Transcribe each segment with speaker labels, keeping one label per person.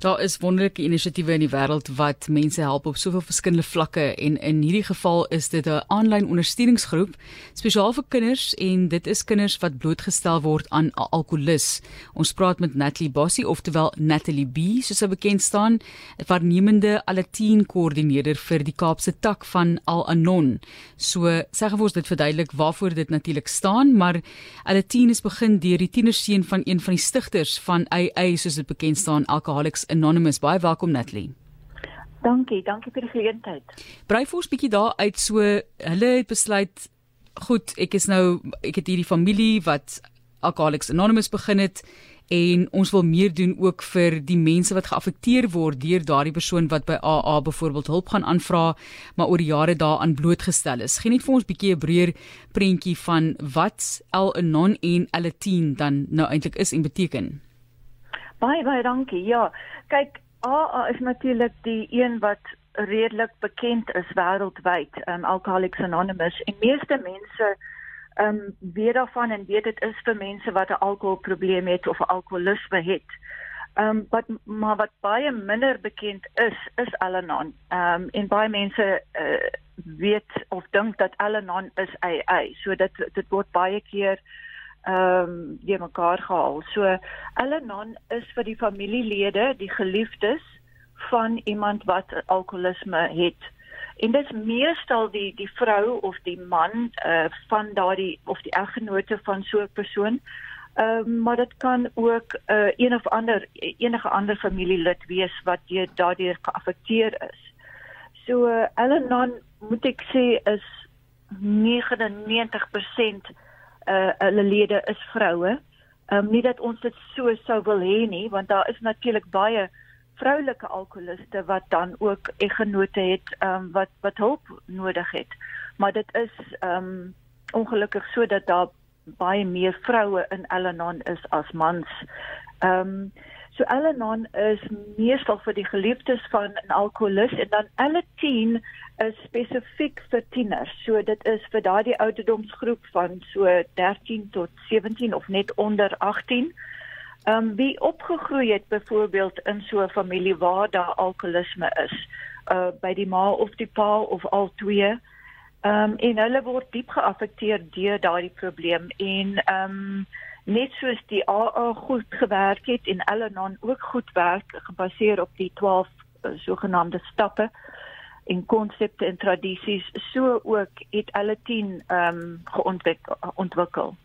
Speaker 1: Daar is wonderlike inisiatiewe in die wêreld wat mense help op soveel verskillende vlakke en in hierdie geval is dit 'n aanlyn ondersteuningsgroep spesiaal vir kinders en dit is kinders wat blootgestel word aan alkoholis. Ons praat met Natalie Bossie oftewel Natalie B soos sy bekend staan, waarnemende 10 koördineerder vir die Kaapse tak van Al Anon. So sê gou ons dit verduidelik waarvoor dit natuurlik staan, maar 10 is begin deur die tienerseun van een van die stigters van AA soos dit bekend staan Alcoholics Anonymous. Baie welkom Natalie.
Speaker 2: Dankie, dankie vir die geleentheid.
Speaker 1: Brei vir ons bietjie daar uit so hulle het besluit goed, ek is nou ek het hierdie familie wat Alcoholics Anonymous begin het en ons wil meer doen ook vir die mense wat geaffekteer word deur daardie persoon wat by AA byvoorbeeld hulp gaan aanvra maar oor jare daaraan blootgestel is. Geen net vir ons bietjie 'n breër prentjie van wat Al Anon en Al10 dan nou eintlik is en beteken.
Speaker 2: Baie baie dankie. Ja, kyk, AA is natuurlik die een wat redelik bekend is wêreldwyd, um Alcoholics Anonymous. En meeste mense um weet daarvan en weet dit is vir mense wat 'n alkoholprobleem het of alkoholisme het. Um wat maar wat baie minder bekend is, is Al-Anon. Um en baie mense uh, weet of dink dat Al-Anon is AA. So dit dit word baie keer ehm um, die mekaar gehaal. So Al-Anon is vir die familielede, die geliefdes van iemand wat alkoholisme het. En dit is meestal die die vrou of die man uh van daardie of die eggenote van so 'n persoon. Ehm uh, maar dit kan ook uh een of ander enige ander familielid wees wat jy daardeur geaffekteer is. So uh, Al-Anon moet ek sê is 99% uh hulle lede is vroue. Ehm um, nie dat ons dit so sou wil hê nie, want daar is natuurlik baie vroulike alkoholiste wat dan ook eggenote het ehm um, wat wat hulp nodig het. Maar dit is ehm um, ongelukkig so dat daar baie meer vroue in Al-Anon is as mans. Ehm um, So Al-Anon is meestal vir die geliefdes van 'n alkoholist en dan Al-Teen is spesifiek vir tieners. So dit is vir daardie ouderdomsgroep van so 13 tot 17 of net onder 18. Ehm um, wie opgegroei het byvoorbeeld in so 'n familie waar daar alkoholisme is, uh by die ma of die pa of al twee. Ehm um, en hulle word diep geaffekteer deur daardie probleem en ehm um, net soos die AA goed gewerk het en Al-Anon ook goed werk gebaseer op die 12 uh, eh, sogenaamde stappe en konsepte en tradisies so ook het hulle 10 ehm um, geontwikkel ontwikkel.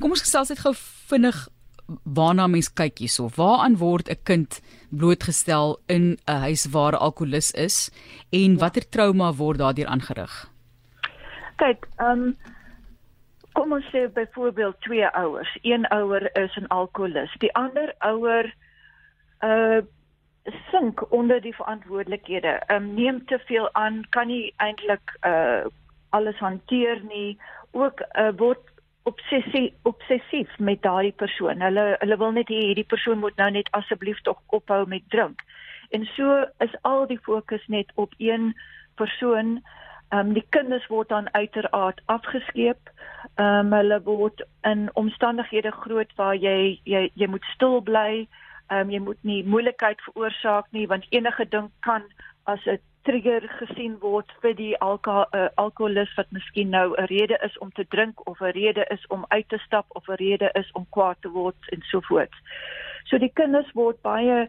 Speaker 1: Kom ons gesels net gou vinnig waarna mens kyk hierso. Waaraan word 'n kind blootgestel in 'n huis waar alkoholus is en watter trauma word daardeur aangerig?
Speaker 2: Kyk, ehm um, kom ons sê byvoorbeeld twee ouers. Een ouer is 'n alkoholist. Die ander ouer uh sink onder die verantwoordelikhede. Ehm um, neem te veel aan, kan nie eintlik uh alles hanteer nie. Ook uh, word obsessie obsessief met daardie persoon. Hulle hulle wil net hê hierdie persoon moet nou net asseblief tog ophou met drink. En so is al die fokus net op een persoon. Ehm um, die kinders word dan uiteraard afgeskeep. Ehm um, hulle word in omstandighede groot waar jy jy jy moet stil bly. Ehm um, jy moet nie moeilikheid veroorsaak nie want enige ding kan as 'n trigger gesien word vir die alko uh, alkoholis wat miskien nou 'n rede is om te drink of 'n rede is om uit te stap of 'n rede is om kwaad te word en so voort. So die kinders word baie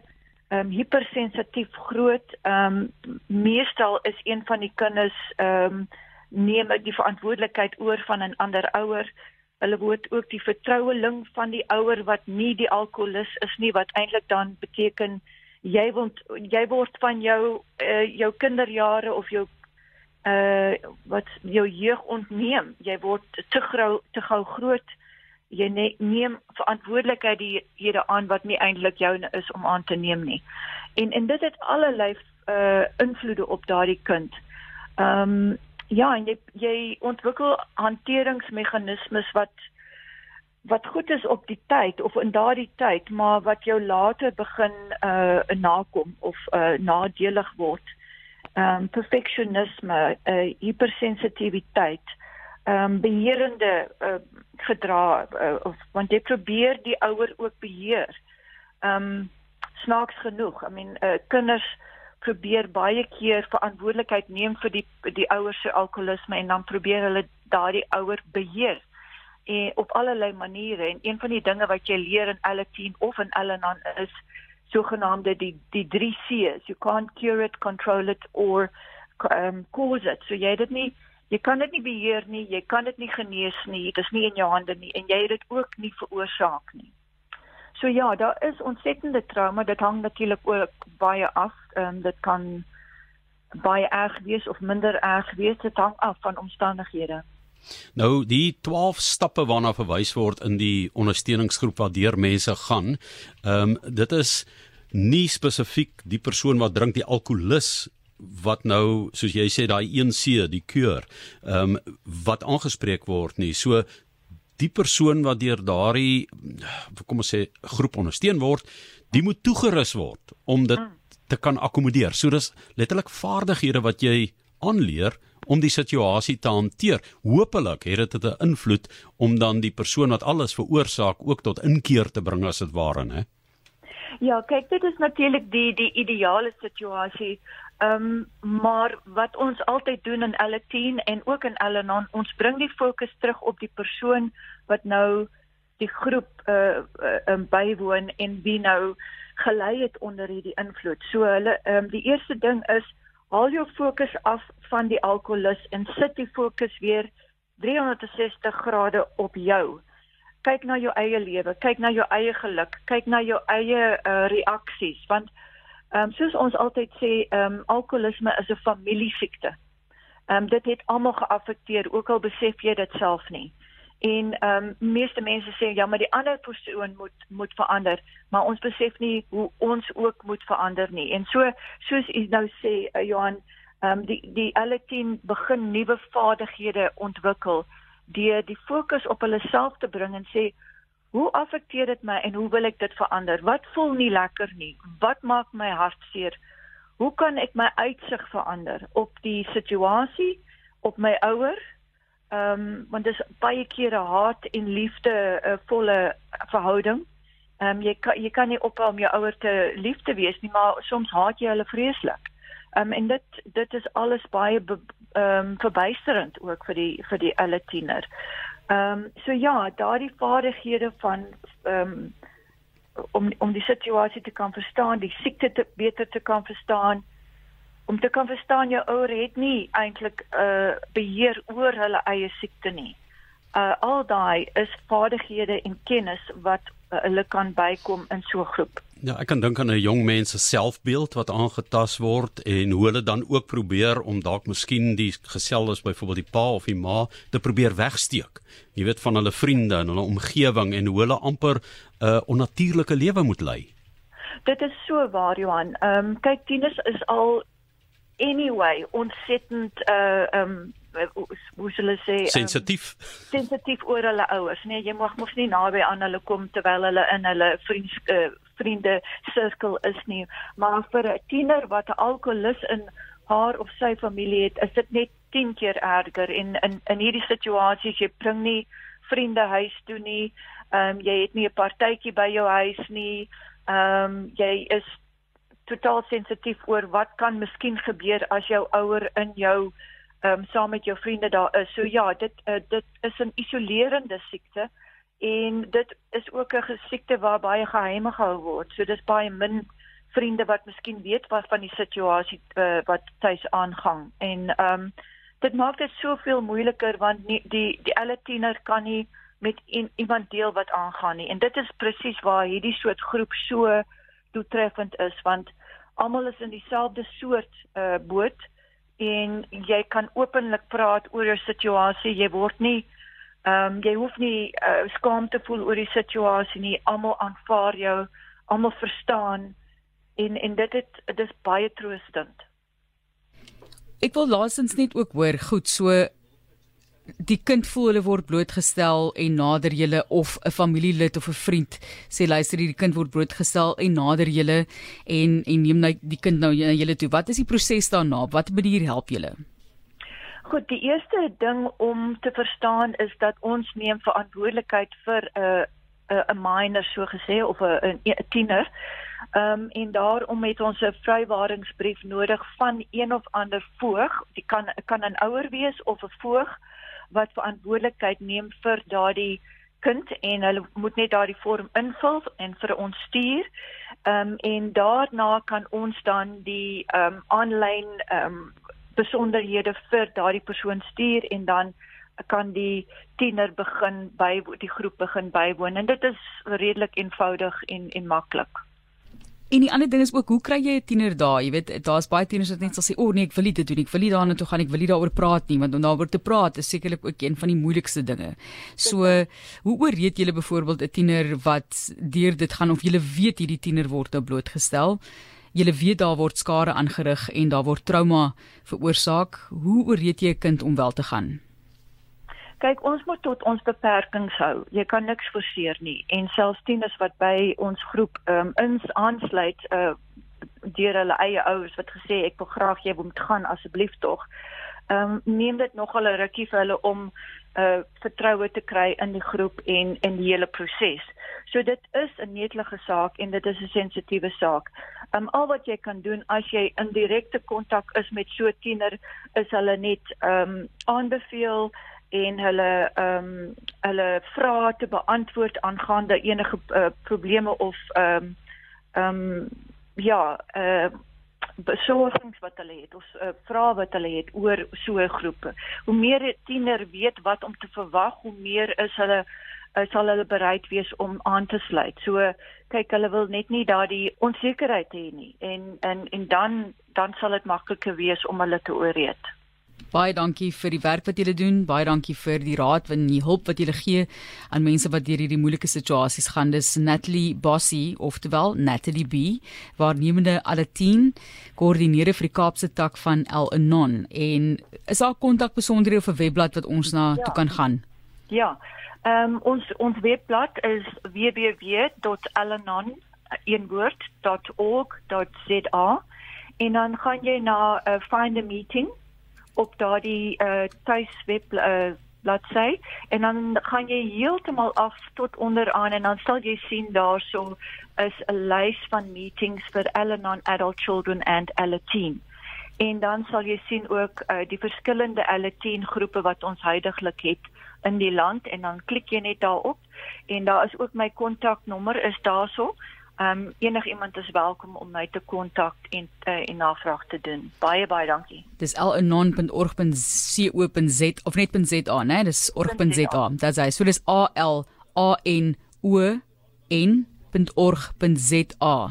Speaker 2: ehm um, hipersensitief groot. Ehm um, meestal is een van die kinders ehm um, neem die verantwoordelikheid oor van 'n ander ouer. Hulle word ook die vertroueling van die ouer wat nie die alkoholis is nie wat eintlik dan beteken jy word jy word van jou uh, jou kinderjare of jou uh wat jou jeug ontneem. Jy word te gou te gou groot jy ne, neem verantwoordelikheid die hierde aan wat nie eintlik joune is om aan te neem nie. En en dit het allerlei uh invloede op daardie kind. Ehm um, ja, en jy jy ontwikkel hanteringsmeganismes wat wat goed is op die tyd of in daardie tyd, maar wat jou later begin uh nakom of uh nadelig word. Ehm um, perfeksionisme, uh hypersensitiwiteit, ehm um, beheerende uh gedra uh, of want jy probeer die ouer ook beheer. Ehm um, snaaks genoeg. I mean, uh, kinders probeer baie keer verantwoordelikheid neem vir die die ouers se alkoholisme en dan probeer hulle daardie ouer beheer en op allerlei maniere en een van die dinge wat jy leer in L10 of in L9 is sogenaamde die die 3 C's you can't cure it control it or um, cause it so jy dit nie jy kan dit nie beheer nie jy kan dit nie genees nie dit is nie in jou hande nie en jy het dit ook nie veroorsaak nie so ja daar is ontsettende trauma dit hang natuurlik ook baie af um, dit kan baie erg wees of minder erg wees dit hang af van omstandighede
Speaker 3: Nou die 12 stappe waarna verwys word in die ondersteuningsgroep waar deur mense gaan. Ehm um, dit is nie spesifiek die persoon wat drink die alkoholus wat nou soos jy sê daai 1C die keur ehm um, wat aangespreek word nie. So die persoon wat deur daardie kom ons sê groep ondersteun word, die moet toegerus word om dit te kan akkommodeer. So dis letterlik vaardighede wat jy aanleer om die situasie te hanteer. Hoopelik het dit 'n invloed om dan die persoon wat alles veroorsaak ook tot inkeer te bring as dit ware, hè?
Speaker 2: Ja, kyk, dit is natuurlik die die ideale situasie. Ehm um, maar wat ons altyd doen in L10 en ook in L9, ons bring die fokus terug op die persoon wat nou die groep uh, uh um, bywoon en wie nou gelei het onder hierdie invloed. So hulle ehm um, die eerste ding is haal jou fokus af van die alkoholus en sit die fokus weer 360 grade op jou. Kyk na jou eie lewe, kyk na jou eie geluk, kyk na jou eie uh, reaksies want ehm um, soos ons altyd sê, ehm um, alkoholisme is 'n familiesiekte. Ehm um, dit het almal geaffekteer, ook al besef jy dit self nie. En ehm um, meeste mense sê ja, maar die ander persoon moet moet verander, maar ons besef nie hoe ons ook moet verander nie. En so soos u nou sê uh, Johan, ehm um, die die alle team begin nuwe vaardighede ontwikkel deur die fokus op hulle self te bring en sê hoe affekteer dit my en hoe wil ek dit verander? Wat voel nie lekker nie? Wat maak my hartseer? Hoe kan ek my uitsig verander op die situasie, op my ouers? Ehm um, want dit is baie kere haat en liefde 'n uh, volle verhouding. Ehm um, jy kan jy kan nie ophou om jou ouers te lief te wees nie, maar soms haat jy hulle vreeslik. Ehm um, en dit dit is alles baie ehm um, verbuisterend ook vir die vir die alle tiener. Ehm um, so ja, daardie vaardighede van ehm um, om om die situasie te kan verstaan, die siekte te beter te kan verstaan om te kan verstaan jou ouer het nie eintlik 'n uh, beheer oor hulle eie siekte nie. Uh al daai is vaardighede en kennis wat uh, hulle kan bykom in so 'n groep.
Speaker 3: Ja, ek kan dink aan 'n jong mens se selfbeeld wat aangetast word en hoe hulle dan ook probeer om dalk miskien die gesels byvoorbeeld die pa of die ma te probeer wegsteek. Jy weet van hulle vriende en hulle omgewing en hoe hulle amper 'n uh, onnatuurlike lewe moet lei.
Speaker 2: Dit is so waar Johan. Ehm um, kyk tieners is al anyway ontsettend uh um hoe sou hulle sê
Speaker 3: sensitief um,
Speaker 2: sensitief oor hulle ouers nee jy mag mos nie naby aan hulle kom terwyl hulle in hulle vriends uh, vriende sirkel is nie. Maar vir 'n tiener wat 'n alkoholus in haar of sy familie het is dit net 10 keer erger. En in in hierdie situasies jy bring nie vriende huis toe nie. Ehm um, jy het nie 'n partytjie by jou huis nie. Ehm um, jy is totaal sensitief oor wat kan miskien gebeur as jou ouer in jou ehm um, saam met jou vriende daar is. So ja, dit uh, dit is 'n isolerende siekte en dit is ook 'n siekte waar baie geheime gehou word. So dis baie min vriende wat miskien weet wat van die situasie uh, wat tuis aangaan. En ehm um, dit maak dit soveel moeiliker want nie, die die alle tiener kan nie met een, iemand deel wat aangaan nie. En dit is presies waar hierdie soort groep so doeltreffend is want almal is in dieselfde soort uh boot en jy kan openlik praat oor jou situasie jy word nie ehm um, jy hoef nie uh, skaam te voel oor die situasie nie almal aanvaar jou almal verstaan en en dit het dit is baie troostend
Speaker 1: Ek wil laasens net ook hoor goed so die kind voel hulle word blootgestel en nader julle of 'n familielid of 'n vriend sê luister hierdie kind word blootgestel en nader julle en en neem nou die kind nou na julle toe. Wat is die proses daarna? Wat manier help julle?
Speaker 2: Goed, die eerste ding om te verstaan is dat ons neem verantwoordelikheid vir 'n 'n 'n minor so gesê of 'n 'n tiener. Ehm um, en daarom het ons 'n vrywaringsbrief nodig van een of ander voog. Dit kan kan 'n ouer wees of 'n voog wat verantwoordelikheid neem vir daardie kind en hulle moet net daardie vorm invul en vir ons stuur. Ehm um, en daarna kan ons dan die ehm um, aanlyn ehm um, besonderhede vir daardie persoon stuur en dan kan die tiener begin by die groep begin bywoon en dit is redelik eenvoudig en en maklik.
Speaker 1: En die ander ding is ook hoe kry jy 'n tiener daar? Jy weet, daar's baie tieners wat net sal sê, "O oh, nee, ek wil dit doen. Ek wil nie daarna toe gaan. Ek wil nie daaroor praat nie." Want om daaroor te praat is sekerlik ook een van die moeilikste dinge. So, hoe ooreed jy byvoorbeeld 'n tiener wat deur dit gaan of jy weet hierdie tiener word nou blootgestel? Jy weet daar word skade aangerig en daar word trauma veroorsaak. Hoe ooreed jy 'n kind om wel te gaan?
Speaker 2: Kyk, ons moet tot ons beperkings hou. Jy kan niks forceer nie. En selfs tieners wat by ons groep ehm um, ins aansluit uh deur hulle eie ouers wat gesê ek wil graag jy moet gaan asseblief tog. Ehm um, neem dit nog al 'n rukkie vir hulle om uh vertroue te kry in die groep en in die hele proses. So dit is 'n netelige saak en dit is 'n sensitiewe saak. Ehm um, al wat jy kan doen as jy in direkte kontak is met so 'n tiener is hulle net ehm um, aanbeveel en hulle ehm um, hulle vrae te beantwoord aangaande enige uh, probleme of ehm um, ehm um, ja, eh uh, besorgings wat hulle het of uh, vrae wat hulle het oor so 'n groep. Hoe meer 'n tiener weet wat om te verwag, hoe meer is hulle uh, sal hulle bereid wees om aan te sluit. So kyk, hulle wil net nie daardie onsekerheid hê nie en en en dan dan sal dit makliker wees om hulle te ooreed.
Speaker 1: Baie dankie vir die werk wat julle doen. Baie dankie vir die raad en die hulp wat julle gee aan mense wat deur hierdie moeilike situasies gaan. Dis Natalie Bossy, oftewel Natalie B, waarnemende alle 10 koördineerder vir die Kaapse tak van El Anon en is daar kontak besonderhede of 'n webblad wat ons na ja. toe kan gaan?
Speaker 2: Ja. Ehm um, ons ons webblad is www.elanon.org.za en dan gaan jy na uh, find a meeting op daardie uh, tuisweb uh, bladsy. En dan gaan jy heeltemal af tot onderaan en dan sal jy sien daarso is 'n lys van meetings vir Al-Anon adult children and Al-Teen. En dan sal jy sien ook uh, die verskillende Al-Teen groepe wat ons huidigelik het in die land. En dan klik jy net daarop. En daar is ook my kontaknommer is daarso Ehm um, enigiemand is welkom om my te kontak en uh, en navraag te doen. Baie baie dankie.
Speaker 1: Dis lanon.org.co.za of net.za, né? Dis org.za. Dit is so dis A L A N O N.org.za.